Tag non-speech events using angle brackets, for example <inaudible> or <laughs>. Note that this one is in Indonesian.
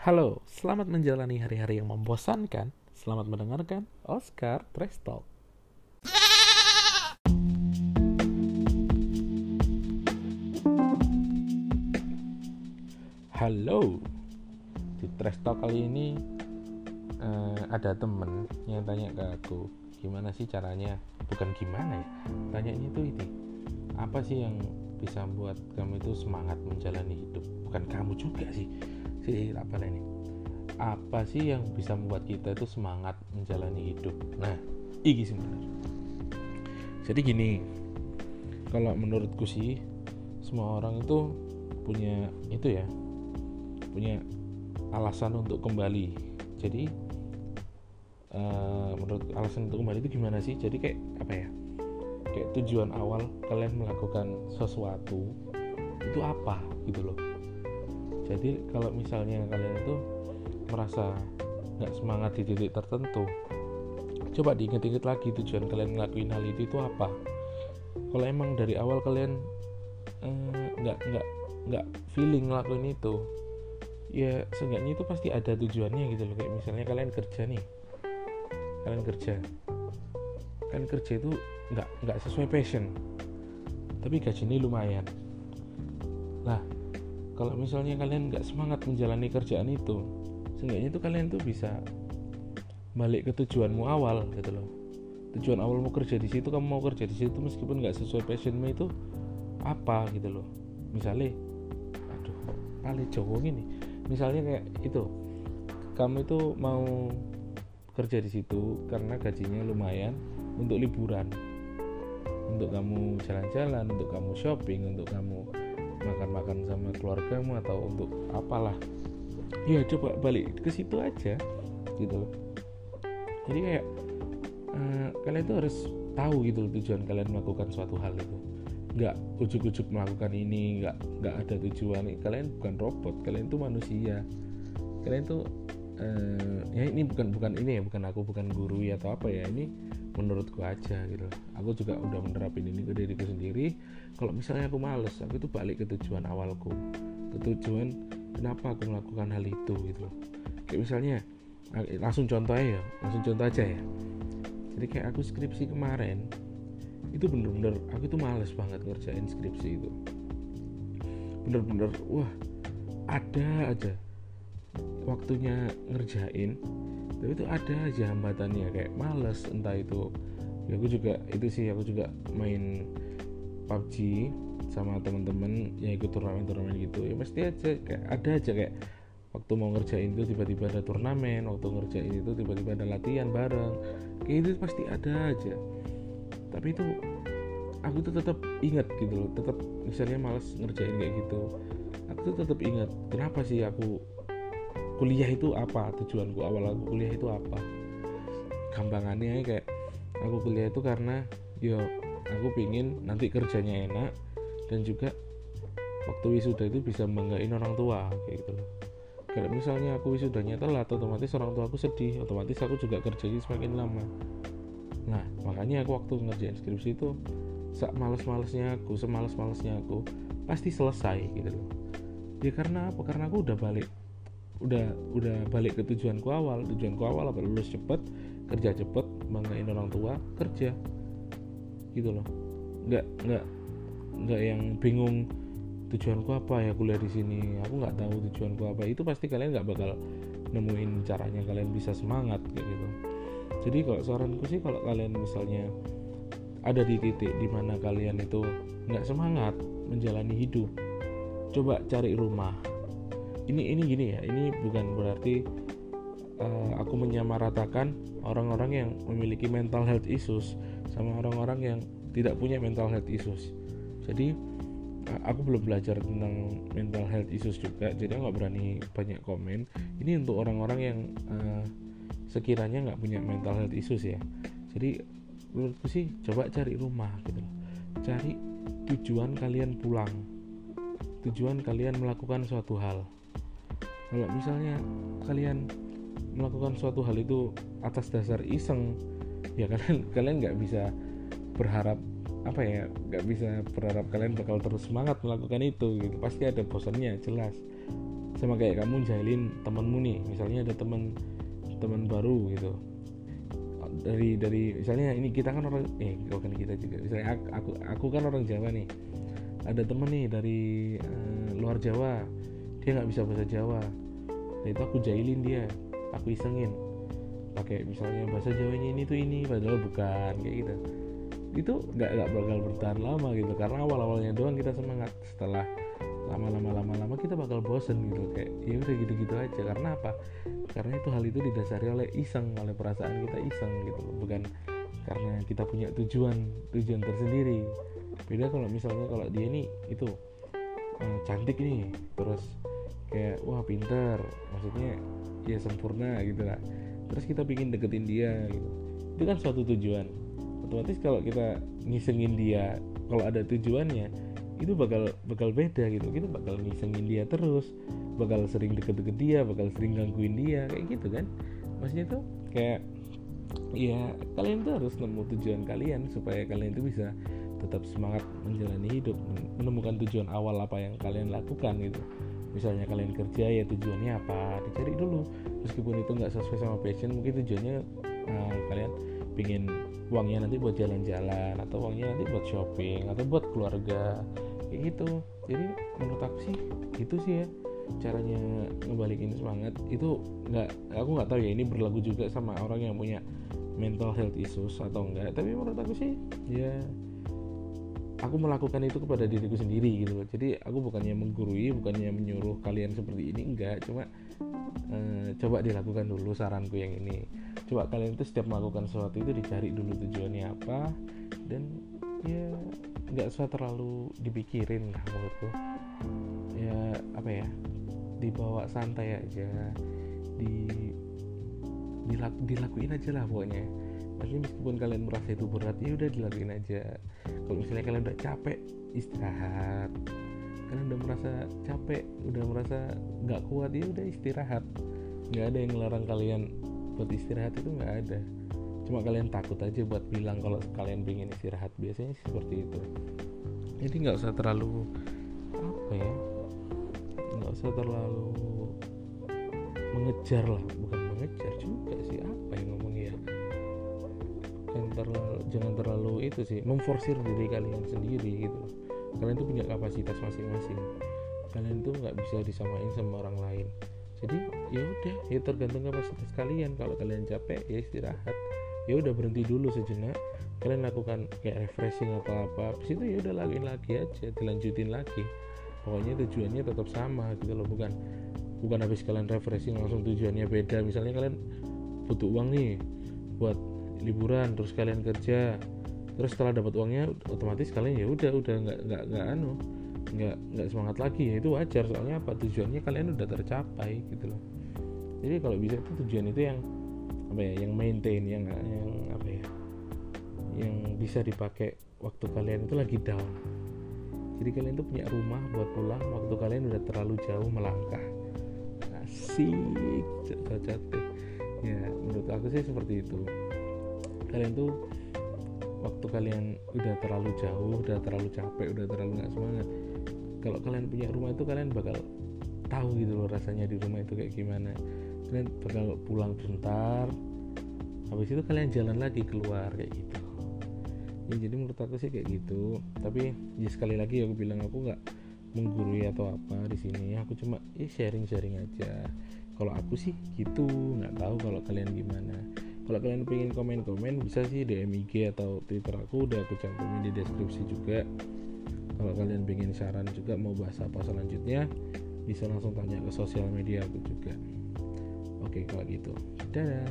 Halo, selamat menjalani hari-hari yang membosankan. Selamat mendengarkan Oscar Trash. Halo, di Trash kali ini eh, ada temen yang tanya ke aku, gimana sih caranya? Bukan gimana ya, tanyanya itu ini, apa sih yang bisa membuat kamu itu semangat menjalani hidup? Bukan kamu juga sih, sih apa ini. Apa sih yang bisa membuat kita itu semangat menjalani hidup? Nah iki sebenarnya jadi gini kalau menurutku sih semua orang itu punya itu ya punya alasan untuk kembali. Jadi uh, menurut alasan untuk kembali itu gimana sih? Jadi kayak apa ya? Kayak tujuan awal kalian melakukan sesuatu itu apa gitu loh jadi kalau misalnya kalian itu merasa nggak semangat di titik tertentu coba diinget-inget lagi tujuan kalian ngelakuin hal itu itu apa. Kalau emang dari awal kalian eh, nggak eh, nggak nggak feeling ngelakuin itu ya seenggaknya itu pasti ada tujuannya gitu loh. Kayak misalnya kalian kerja nih kalian kerja. Kan kerja itu nggak nggak sesuai passion tapi gajinya lumayan. Lah kalau misalnya kalian nggak semangat menjalani kerjaan itu seenggaknya itu kalian tuh bisa balik ke tujuanmu awal gitu loh. Tujuan awal mau kerja di situ kamu mau kerja di situ meskipun nggak sesuai passionmu itu apa gitu loh. Misalnya aduh paling jauh gini. Misalnya kayak itu kamu itu mau kerja di situ karena gajinya lumayan untuk liburan. Untuk kamu jalan-jalan untuk kamu shopping untuk kamu makan-makan sama keluargamu atau untuk apalah. Ya coba balik ke situ aja. Gitu loh. Jadi kayak uh, kalian tuh harus tahu gitu loh tujuan kalian melakukan suatu hal itu. Nggak ujuk-ujuk melakukan ini nggak nggak ada tujuan. Kalian bukan robot kalian tuh manusia. Kalian tuh uh, ya ini bukan bukan ini ya bukan aku bukan guru ya atau apa ya. Ini menurutku aja gitu. Aku juga udah menerapin ini ke diriku sendiri. Kalau misalnya aku males aku itu balik ke tujuan awalku. Ke tujuan kenapa aku melakukan hal itu gitu kayak misalnya langsung contoh ya langsung contoh aja ya. Jadi kayak aku skripsi kemarin itu bener-bener aku itu males banget ngerjain skripsi itu. Bener-bener wah ada aja waktunya ngerjain tapi itu ada aja hambatannya kayak males entah itu. Ya aku juga itu sih aku juga main PUBG sama teman-teman yang ikut turnamen-turnamen gitu. Ya pasti aja kayak ada aja kayak waktu mau ngerjain itu tiba-tiba ada turnamen waktu ngerjain itu tiba-tiba ada latihan bareng. Kayak itu pasti ada aja. Tapi itu aku tuh tetap ingat gitu loh tetap misalnya males ngerjain kayak gitu aku tuh tetap ingat kenapa sih aku kuliah itu apa? Tujuanku awal aku kuliah itu apa? Gampangannya kayak aku kuliah itu karena yo aku pingin nanti kerjanya enak dan juga waktu wisuda itu bisa membanggain orang tua kayak gitu loh. Kalau misalnya aku wisudanya telat otomatis orang tua aku sedih otomatis aku juga kerjanya semakin lama. Nah makanya aku waktu ngerjain skripsi itu sak males-malesnya aku semales-malesnya aku pasti selesai gitu loh. Ya karena apa? Karena aku udah balik udah udah balik ke tujuanku awal. Tujuanku awal apa? Lulus cepet kerja cepet banggain orang tua kerja. Gitu loh. Nggak nggak nggak yang bingung tujuanku apa ya kuliah di sini? Aku nggak tahu tujuanku apa. Itu pasti kalian nggak bakal nemuin caranya kalian bisa semangat kayak gitu. Jadi kalau saranku sih kalau kalian misalnya ada di titik di mana kalian itu nggak semangat menjalani hidup coba cari rumah ini ini gini ya ini bukan berarti uh, aku menyamaratakan orang-orang yang memiliki mental health issues sama orang-orang yang tidak punya mental health issues. Jadi aku belum belajar tentang mental health issues juga jadi nggak berani banyak komen. Ini untuk orang-orang yang uh, sekiranya nggak punya mental health issues ya. Jadi menurutku sih coba cari rumah gitu cari tujuan kalian pulang. Tujuan kalian melakukan suatu hal kalau misalnya kalian melakukan suatu hal itu atas dasar iseng ya kalian <laughs> kalian nggak bisa berharap apa ya nggak bisa berharap kalian bakal terus semangat melakukan itu gitu. Pasti ada bosannya jelas. Sama kayak kamu jahilin temenmu nih misalnya ada teman teman baru gitu. Dari dari misalnya ini kita kan orang eh bukan kita juga. Misalnya aku, aku aku kan orang Jawa nih. Ada temen nih dari uh, luar Jawa dia nggak bisa bahasa Jawa. Nah itu aku jahilin dia. Aku isengin. Pakai misalnya bahasa Jawanya ini tuh ini padahal bukan kayak gitu. Itu nggak nggak bakal bertahan lama gitu. Karena awal awalnya doang kita semangat. Setelah lama-lama lama-lama kita bakal bosen gitu. Kayak ya udah gitu-gitu aja. Karena apa? Karena itu hal itu didasari oleh iseng oleh perasaan kita iseng gitu. Bukan karena kita punya tujuan tujuan tersendiri. Beda kalau misalnya kalau dia ini itu uh, cantik nih. Terus kayak wah pinter. Maksudnya ya sempurna gitu lah. Terus kita pingin deketin dia gitu. Itu kan suatu tujuan. Otomatis kalau kita ngisengin dia kalau ada tujuannya itu bakal bakal beda gitu. Kita bakal ngisengin dia terus bakal sering deket-deket dia bakal sering gangguin dia kayak gitu kan. Maksudnya tuh kayak ya kalian tuh harus nemu tujuan kalian supaya kalian itu bisa tetap semangat menjalani hidup menemukan tujuan awal apa yang kalian lakukan gitu. Misalnya kalian kerja ya tujuannya apa? Dicari dulu. Meskipun itu nggak sesuai sama passion mungkin tujuannya uh, kalian pingin uangnya nanti buat jalan-jalan atau uangnya nanti buat shopping atau buat keluarga kayak gitu. Jadi menurut aku sih itu sih ya caranya ngebalikin semangat. Itu nggak aku nggak tahu ya ini berlaku juga sama orang yang punya mental health issues atau enggak tapi menurut aku sih ya aku melakukan itu kepada diriku sendiri gitu loh. Jadi aku bukannya menggurui bukannya menyuruh kalian seperti ini enggak. Cuma eh, coba dilakukan dulu saranku yang ini. Coba kalian itu setiap melakukan sesuatu itu dicari dulu tujuannya apa dan ya nggak usah terlalu dipikirin lah menurutku. Ya apa ya dibawa santai aja di dilak, dilakuin aja lah pokoknya maksudnya meskipun kalian merasa itu berat ya udah dilakuin aja. Kalau misalnya kalian udah capek istirahat. Kalian udah merasa capek udah merasa nggak kuat ya udah istirahat. Nggak ada yang ngelarang kalian buat istirahat itu nggak ada. Cuma kalian takut aja buat bilang kalau kalian pengen istirahat. Biasanya seperti itu. Jadi nggak usah terlalu apa ya nggak usah terlalu mengejar lah. Bukan mengejar juga sih apa yang ngomongnya ya jangan terlalu jangan terlalu itu sih memforsir diri kalian sendiri gitu kalian tuh punya kapasitas masing-masing. Kalian tuh nggak bisa disamain sama orang lain. Jadi ya udah ya tergantung kapasitas kalian. Kalau kalian capek ya istirahat. Ya udah berhenti dulu sejenak. Kalian lakukan kayak refreshing atau apa habis itu ya udah lakuin lagi aja dilanjutin lagi. Pokoknya tujuannya tetap sama gitu loh bukan bukan habis kalian refreshing langsung tujuannya beda. Misalnya kalian butuh uang nih buat liburan terus kalian kerja. Terus setelah dapat uangnya otomatis kalian ya udah udah nggak nggak nggak anu nggak nggak semangat lagi. Ya itu wajar soalnya apa tujuannya kalian udah tercapai gitu loh. Jadi kalau bisa itu tujuan itu yang apa ya yang maintain yang yang apa ya yang bisa dipakai waktu kalian itu lagi down. Jadi kalian tuh punya rumah buat pulang waktu kalian udah terlalu jauh melangkah. Asik cocok ya menurut aku sih seperti itu kalian tuh waktu kalian udah terlalu jauh udah terlalu capek udah terlalu nggak semangat kalau kalian punya rumah itu kalian bakal tahu gitu loh rasanya di rumah itu kayak gimana. Kalian bakal pulang bentar habis itu kalian jalan lagi keluar kayak gitu. Ya jadi menurut aku sih kayak gitu. Tapi ya sekali lagi aku bilang aku nggak menggurui atau apa di sini. Aku cuma ya sharing sharing aja. Kalau aku sih gitu nggak tahu kalau kalian gimana kalau kalian pengen komen komen bisa sih DM IG atau Twitter aku udah aku cantumin di deskripsi juga. Kalau kalian pengen saran juga mau bahas apa selanjutnya bisa langsung tanya ke sosial media aku juga. Oke kalau gitu. Dadah